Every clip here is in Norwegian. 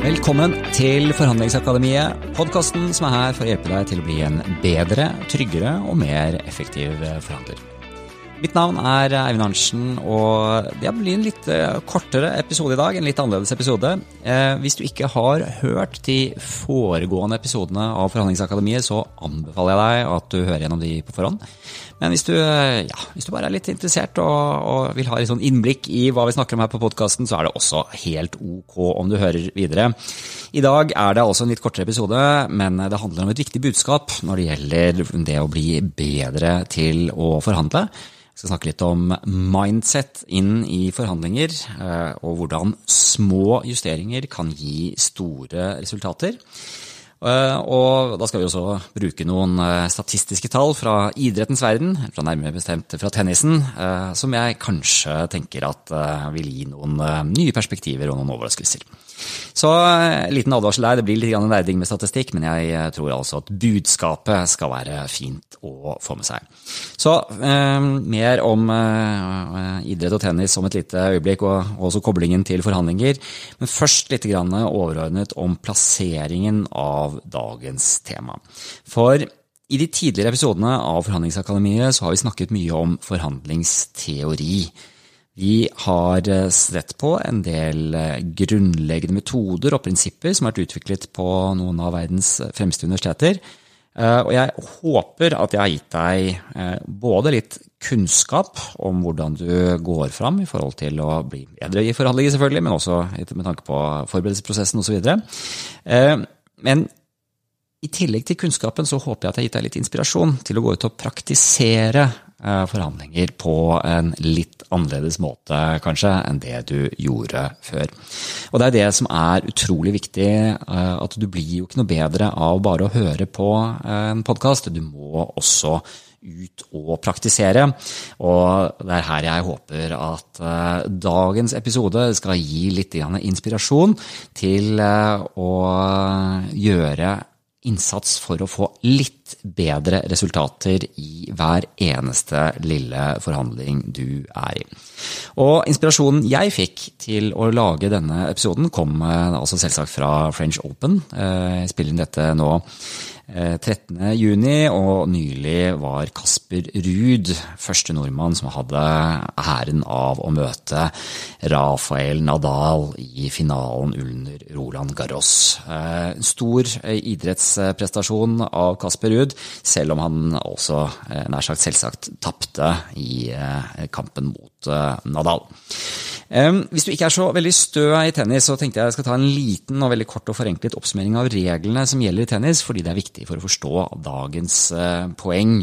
Velkommen til Forhandlingsakademiet, podkasten som er her for å hjelpe deg til å bli en bedre, tryggere og mer effektiv forhandler. Mitt navn er Eivind Arntzen, og det blir en litt eh, kortere episode i dag. En litt annerledes episode. Eh, hvis du ikke har hørt de foregående episodene av Forhandlingsakademiet, så anbefaler jeg deg at du hører gjennom de på forhånd. Men hvis du, eh, ja, hvis du bare er litt interessert og, og vil ha litt sånn innblikk i hva vi snakker om her på podkasten, så er det også helt ok om du hører videre. I dag er det altså en litt kortere episode, men det handler om et viktig budskap når det gjelder det å bli bedre til å forhandle. Vi skal snakke litt om mindset inn i forhandlinger, eh, og hvordan små justeringer kan gi store resultater. Eh, og da skal vi også bruke noen eh, statistiske tall fra idrettens verden, fra nærmere bestemt fra tennisen, som jeg kanskje tenker at vil gi noen nye perspektiver og noen overraskelser. Så en eh, liten advarsel der. Det blir litt nerding med statistikk, men jeg eh, tror altså at budskapet skal være fint å få med seg. Så eh, mer om eh, idrett og tennis om et lite øyeblikk, og også koblingen til forhandlinger. Men først litt overordnet om plasseringen av dagens tema. For i de tidligere episodene av Forhandlingsakademiet så har vi snakket mye om forhandlingsteori. Vi har eh, sett på en del eh, grunnleggende metoder og prinsipper som har vært utviklet på noen av verdens fremste universiteter. Eh, og jeg håper at jeg har gitt deg både litt kunnskap om hvordan du går fram i forhold til å bli bedre i forhandlinger, selvfølgelig, men også med tanke på forberedelsesprosessen osv. Men i tillegg til kunnskapen så håper jeg at jeg har gitt deg litt inspirasjon til å gå ut og praktisere Eh, forhandlinger på en litt annerledes måte, kanskje, enn det du gjorde før. Og det er det som er utrolig viktig, eh, at du blir jo ikke noe bedre av bare å høre på en podkast. Du må også ut og praktisere. Og det er her jeg håper at eh, dagens episode skal gi litt inspirasjon til å gjøre innsats for å få litt bedre resultater i hver eneste lille forhandling du er i. Og inspirasjonen jeg fikk til å lage denne episoden, kom eh, altså selvsagt fra French Open. Eh, jeg spiller inn dette nå 13.6, eh, og nylig var Kasper Ruud første nordmann som hadde æren av å møte Rafael Nadal i finalen under Roland Garros. Eh, stor eh, idrettsprestasjon av Kasper Ruud, selv om han også nær sagt selvsagt tapte i kampen mot Nadal. Hvis du ikke er så veldig stø i tennis, så tenkte jeg jeg skal ta en liten og veldig kort og forenklet oppsummering av reglene som gjelder i tennis, fordi det er viktig for å forstå dagens eh, poeng.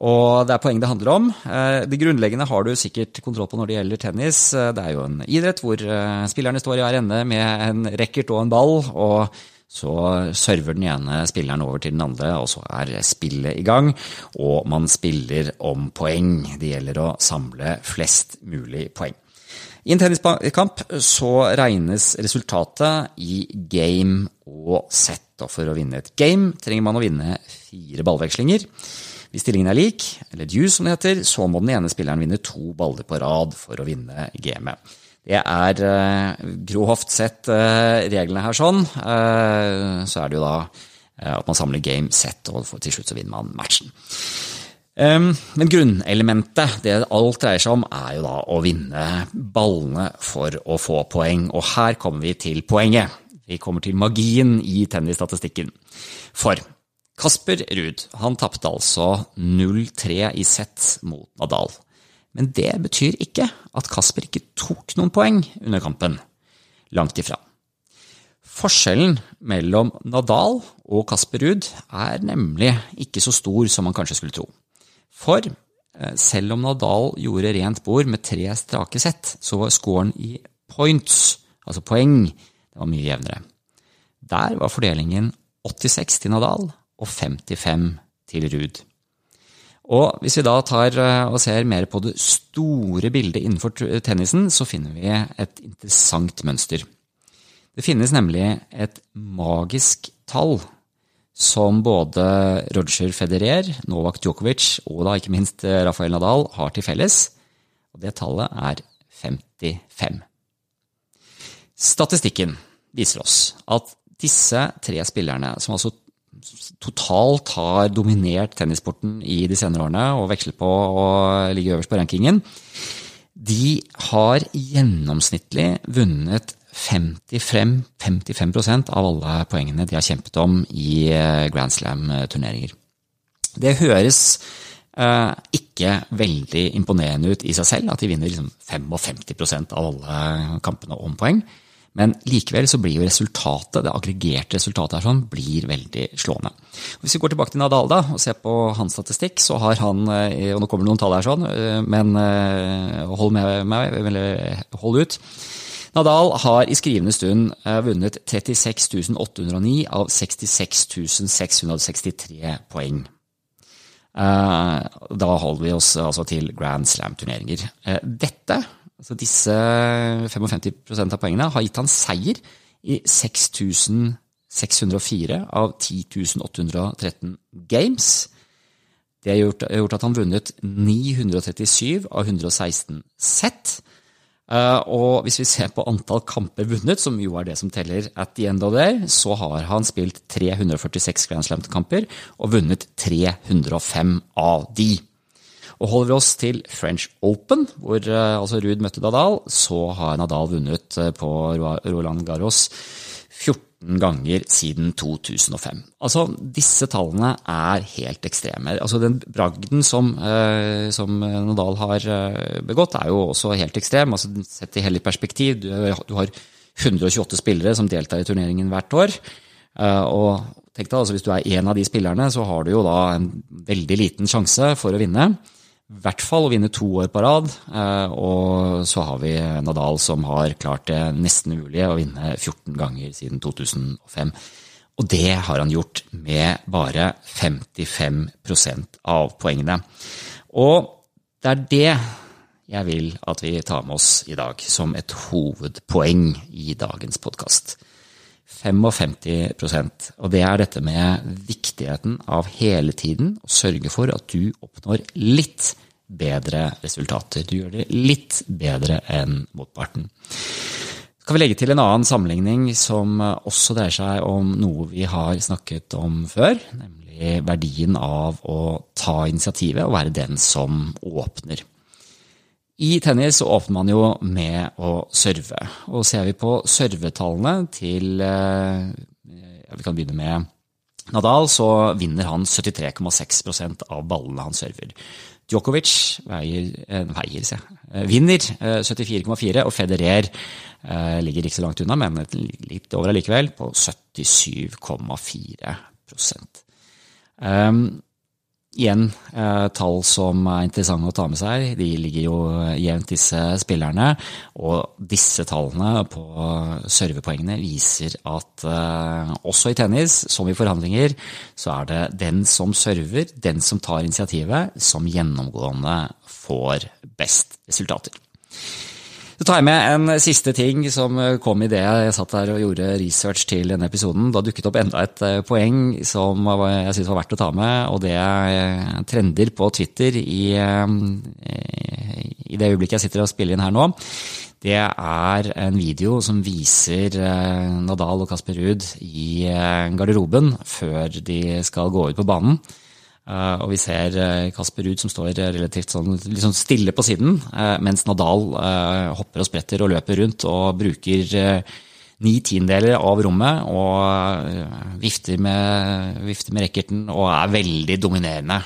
Og det er poeng det handler om. Eh, det grunnleggende har du sikkert kontroll på når det gjelder tennis. Eh, det er jo en idrett hvor spillerne står i hver ende med en racket og en ball. og så server den ene spilleren over til den andre, og så er spillet i gang. Og man spiller om poeng. Det gjelder å samle flest mulig poeng. I en tenniskamp så regnes resultatet i game og set. Og for å vinne et game trenger man å vinne fire ballvekslinger. Hvis stillingen er lik, eller due som det heter, så må den ene spilleren vinne to baller på rad for å vinne gamet. Det er uh, grovt sett uh, reglene her sånn. Uh, så er det jo da at man samler game, set, og til slutt så vinner man matchen. Men grunnelementet, det alt dreier seg om, er jo da å vinne ballene for å få poeng. Og her kommer vi til poenget. Vi kommer til magien i tennisstatistikken. For Kasper Ruud han tapte altså 0-3 i sett mot Nadal. Men det betyr ikke at Kasper ikke tok noen poeng under kampen. Langt ifra. Forskjellen mellom Nadal og Kasper Ruud er nemlig ikke så stor som man kanskje skulle tro. For eh, selv om Nadal gjorde rent bord med tre strake sett, så var scoren i points, altså poeng, det var mye jevnere. Der var fordelingen 86 til Nadal og 55 til Ruud. Og Hvis vi da tar eh, og ser mer på det store bildet innenfor tennisen, så finner vi et interessant mønster. Det finnes nemlig et magisk tall som både Roger Federer, Novak Djokovic og da ikke minst eh, Rafael Nadal har til felles. Og det tallet er 55. Statistikken viser oss at disse tre spillerne, som altså totalt har dominert tennissporten i de senere årene og veksler på å ligge øverst på rankingen, de har gjennomsnittlig vunnet 55, 55% av alle poengene de har kjempet om i eh, Grand Slam-turneringer. Det høres eh, ikke veldig imponerende ut i seg selv, at de vinner liksom 55% av alle kampene om poeng. Men likevel så blir jo resultatet, det aggregerte resultatet her sånn, blir veldig slående. Hvis vi går tilbake til Nadal da, og ser på hans statistikk, så har han eh, og Nå kommer det noen tall her, sånn, eh, men hold med meg, eller hold ut. Nadal har i skrivende stund vunnet 36 809 av 66 663 poeng. Eh, da holder vi oss altså til Grand Slam-turneringer. Eh, dette, altså disse 55% av poengene, har gitt han seier i 6604 av 10.813 games. Det har gjort, gjort at han vunnet 937 av 116 sett. Eh, og hvis vi ser på antall kamper vunnet, som jo er det som teller at the end of there, så har han spilt 346 Grand Slam-kamper og vunnet 305 av de. Og holder vi oss til French Open, hvor eh, altså Ruud møtte Nadal, så har Nadal vunnet eh, på Roland Garros 14 ganger siden 2005. Altså, disse tallene er helt ekstreme. Altså, den bragden som, eh, som Nadal har begått, er jo også helt ekstrem. Altså, sett i hele perspektiv. Du, du, har 128 spillere som deltar i turneringen hvert år. Og tenk deg, altså, hvis du er en av de spillerne, så har du jo da en veldig liten sjanse for å vinne i hvert fall å vinne to år på rad. Eh, og så har vi Nadal som har klart det nesten umulige å vinne 14 ganger siden 2005. Og det har han gjort med bare 55% av poengene. Og det er det jeg vil at vi tar med oss i dag som et hovedpoeng i dagens podkast. 55% Og det er dette med viktigheten av hele tiden å sørge for at du oppnår litt bedre resultater. Du gjør det litt bedre enn motparten. Så kan vi legge til en annen sammenligning som også dreier seg om noe vi har snakket om før, nemlig verdien av å ta initiativet og være den som åpner. I tennis åpner man jo med å serve. Og ser vi på servetallene til ja, Vi kan begynne med Nadal, så vinner han 73,6% av ballene han server. Djokovic veier, eh, veier se, eh, vinner 74,4, eh, og Federer ligger ikke så langt unna, men litt over allikevel, på 77,4 um, Igjen eh, tall som er interessante å ta med seg. De ligger jo jevnt, disse spillerne. Og disse tallene på servepoengene viser at eh, også i tennis, som i forhandlinger, så er det den som server, den som tar initiativet, som gjennomgående får best resultater. Så tar jeg med en siste ting som kom i det jeg satt der og gjorde research til denne episoden. Da dukket opp enda et eh, poeng som jeg syns var verdt å ta med, og det er trender på Twitter i, eh, i det øyeblikket jeg sitter og spiller inn her nå. Det er en video som viser eh, Nadal og Kasper Ruud i garderoben før de skal gå ut på banen. Eh, og vi ser eh, Kasper Ruud som står relativt sånn, liksom stille på siden, eh, mens Nadal hopper og spretter og løper rundt og bruker ni tiendeler av rommet og vifter med, vifter med racketen og er veldig dominerende.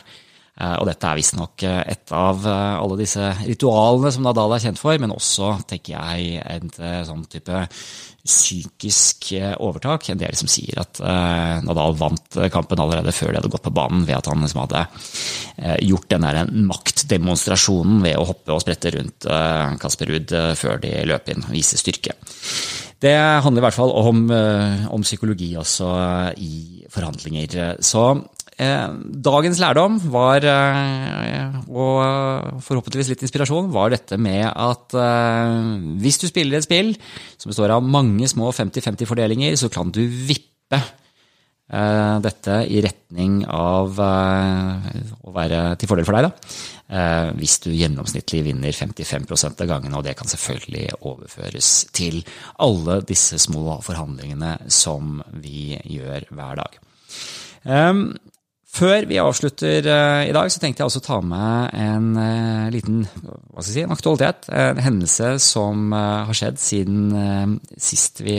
Og dette er visstnok et av alle disse ritualene som Nadal er kjent for, men også, tenker jeg, en sånn type psykisk eh, overtak. En del som sier at uh, Nadal vant kampen allerede før de hadde gått på banen, ved at han liksom hadde gjort den der maktdemonstrasjonen ved å hoppe og sprette rundt Kasper Ruud før de løp inn og vise styrke. Det handler i hvert fall om, om psykologi også i forhandlinger. Så Eh, dagens lærdom var, eh, og forhåpentligvis litt inspirasjon, var dette med at eh, hvis du spiller et spill som består av mange små 50-50-fordelinger, så kan du vippe Eh, dette i retning av eh, å være til fordel for deg, da. Eh, hvis du gjennomsnittlig vinner 55 av gangene, og det kan selvfølgelig overføres til alle disse små forhandlingene som vi gjør hver dag. Før vi avslutter uh, i dag, så tenkte jeg også ta med en uh, liten hva skal jeg si, en aktualitet. En hendelse som uh, har skjedd siden sist vi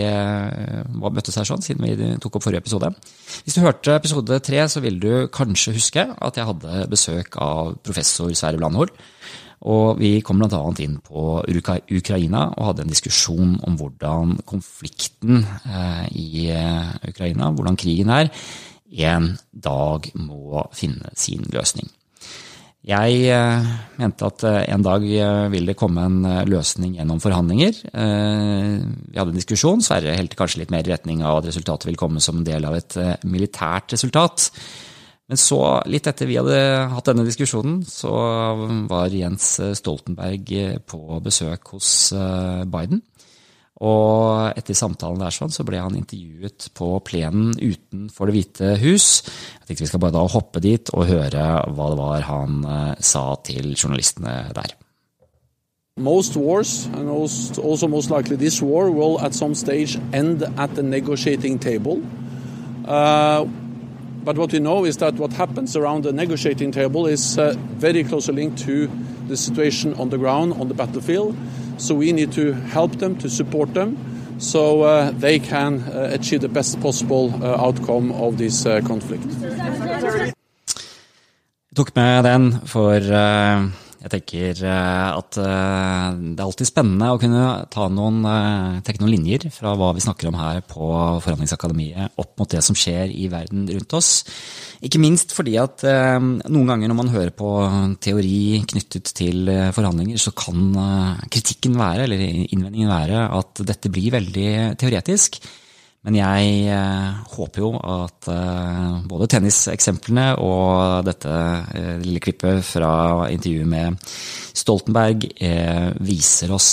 møttes her, sånn, siden vi tok opp forrige episode. Hvis du hørte episode tre, så vil du kanskje huske at jeg hadde besøk av professor Sverre Blandhol. Og vi kom bl.a. inn på Ukraina og hadde en diskusjon om hvordan konflikten i Ukraina, hvordan krigen er, en dag må finne sin løsning. Jeg eh, mente at eh, en dag eh, vil det komme en løsning gjennom forhandlinger. Vi hadde en diskusjon, Sverre helte kanskje litt mer i retning av at resultatet vil komme som en del av et militært resultat. Men så, litt etter vi hadde hatt denne diskusjonen, så var Jens Stoltenberg på besøk hos Biden. Og etter samtalen der sånn, så ble han intervjuet på plenen utenfor Det hvite hus. Jeg tenkte vi skal bare da hoppe dit og høre hva det var han uh, sa til journalistene der. Most wars, and also most likely this war, will at some stage end at the negotiating table. Uh, but what we know is that what happens around the negotiating table is uh, very closely linked to the situation on the ground, on the battlefield. So we need to help them, to support them, so uh, they can uh, achieve the best possible uh, outcome of this uh, conflict. Jeg tok med den for uh, jeg tenker uh, at det er alltid spennende å kunne noen, trekke noen linjer fra hva vi snakker om her på Forhandlingsakademiet opp mot det som skjer i verden rundt oss. Ikke minst fordi at eh, noen ganger når man hører på teori knyttet til eh, forhandlinger, så kan eh, kritikken være, eller innvendingen være, at dette blir veldig teoretisk. Men jeg håper jo at både tenniseksemplene og dette lille klippet fra intervjuet med Stoltenberg viser oss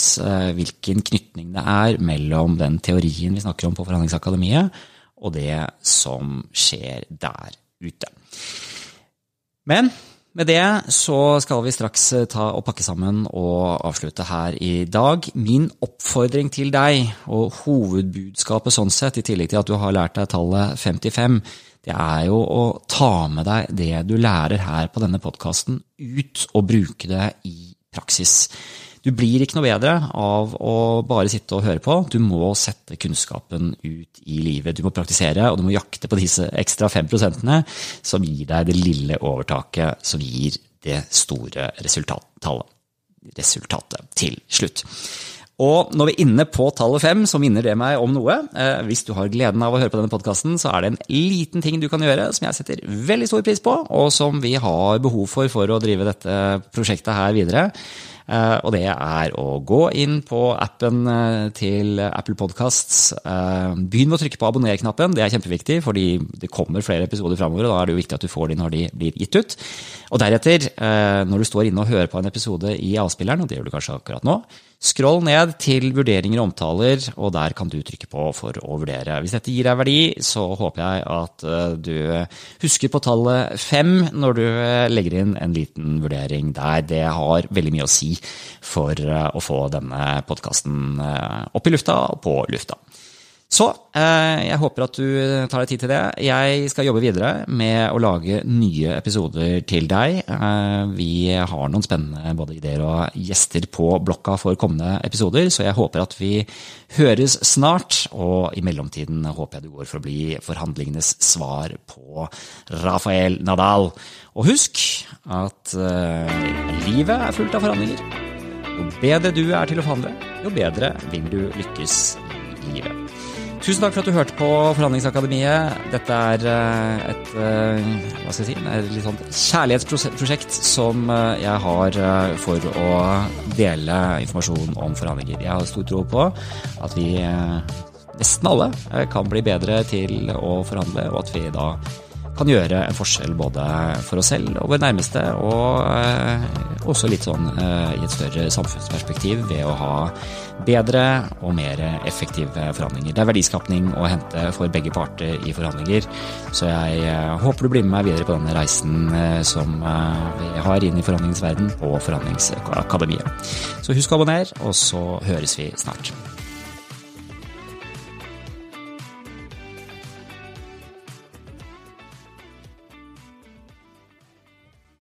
hvilken knytning det er mellom den teorien vi snakker om på Forhandlingsakademiet, og det som skjer der ute. Men med det så skal vi straks eh, ta og pakke sammen og avslutte her i dag. Min oppfordring til deg, og hovedbudskapet sånn sett, i tillegg til at du har lært deg tallet 55, det er jo å ta med deg det du lærer her på denne podkasten, ut og bruke det i praksis. Du blir ikke noe bedre av å bare sitte og høre på. Du må sette kunnskapen ut i livet. Du må praktisere, og du må jakte på disse ekstra fem prosentene som gir deg det lille overtaket som gir det store resultattallet. Resultatet til slutt. Og når vi er inne på tallet fem, så minner det meg om noe. Eh, hvis du har gleden av å høre på denne podkasten, så er det en liten ting du kan gjøre som jeg setter veldig stor pris på, og som vi har behov for for å drive dette prosjektet her videre. Eh, og det er å gå inn på appen eh, til Apple Podcasts. Eh, begynn med å trykke på abonner-knappen, det er kjempeviktig, fordi det kommer flere episoder framover, og da er det jo viktig at du får de når de blir gitt ut. Og deretter, når du står inne og hører på en episode i avspilleren, og det gjør du kanskje akkurat nå, Scroll ned til vurderinger og omtaler, og der kan du trykke på for å vurdere. Hvis dette gir deg verdi, så håper jeg at du husker på tallet fem når du legger inn en liten vurdering der. Det har veldig mye å si for eh, å få denne podkasten opp i lufta og på lufta. Så eh, jeg håper at du tar deg tid til det. Jeg skal jobbe videre med å lage nye episoder til deg. Eh, vi har noen spennende både ideer og gjester på blokka for kommende episoder, så jeg håper at vi høres snart. Og i mellomtiden håper jeg du går for å bli forhandlingenes svar på Rafael Nadal. Og husk at eh, livet er fullt av forhandlinger. Jo bedre du er til å forhandle, jo bedre vil du lykkes i livet. Tusen takk for at du hørte på Forhandlingsakademiet. Dette er eh, et eh, hva skal jeg si, et litt sånn kjærlighetsprosjekt som eh, jeg har for å dele informasjon om forhandlinger. Jeg har stor tro på at vi nesten alle kan bli bedre til å forhandle, og at vi da kan gjøre en forskjell både for oss selv og våre nærmeste, og eh, også litt sånn eh, i et større samfunnsperspektiv ved å ha bedre og mer effektive forhandlinger. Det er verdiskapning å hente for begge parter i forhandlinger, så jeg eh, håper du blir med meg videre på denne reisen som vi har inn i forhandlingsverden på Forhandlingsakademiet. Så husk å abonnere, og så høres vi snart.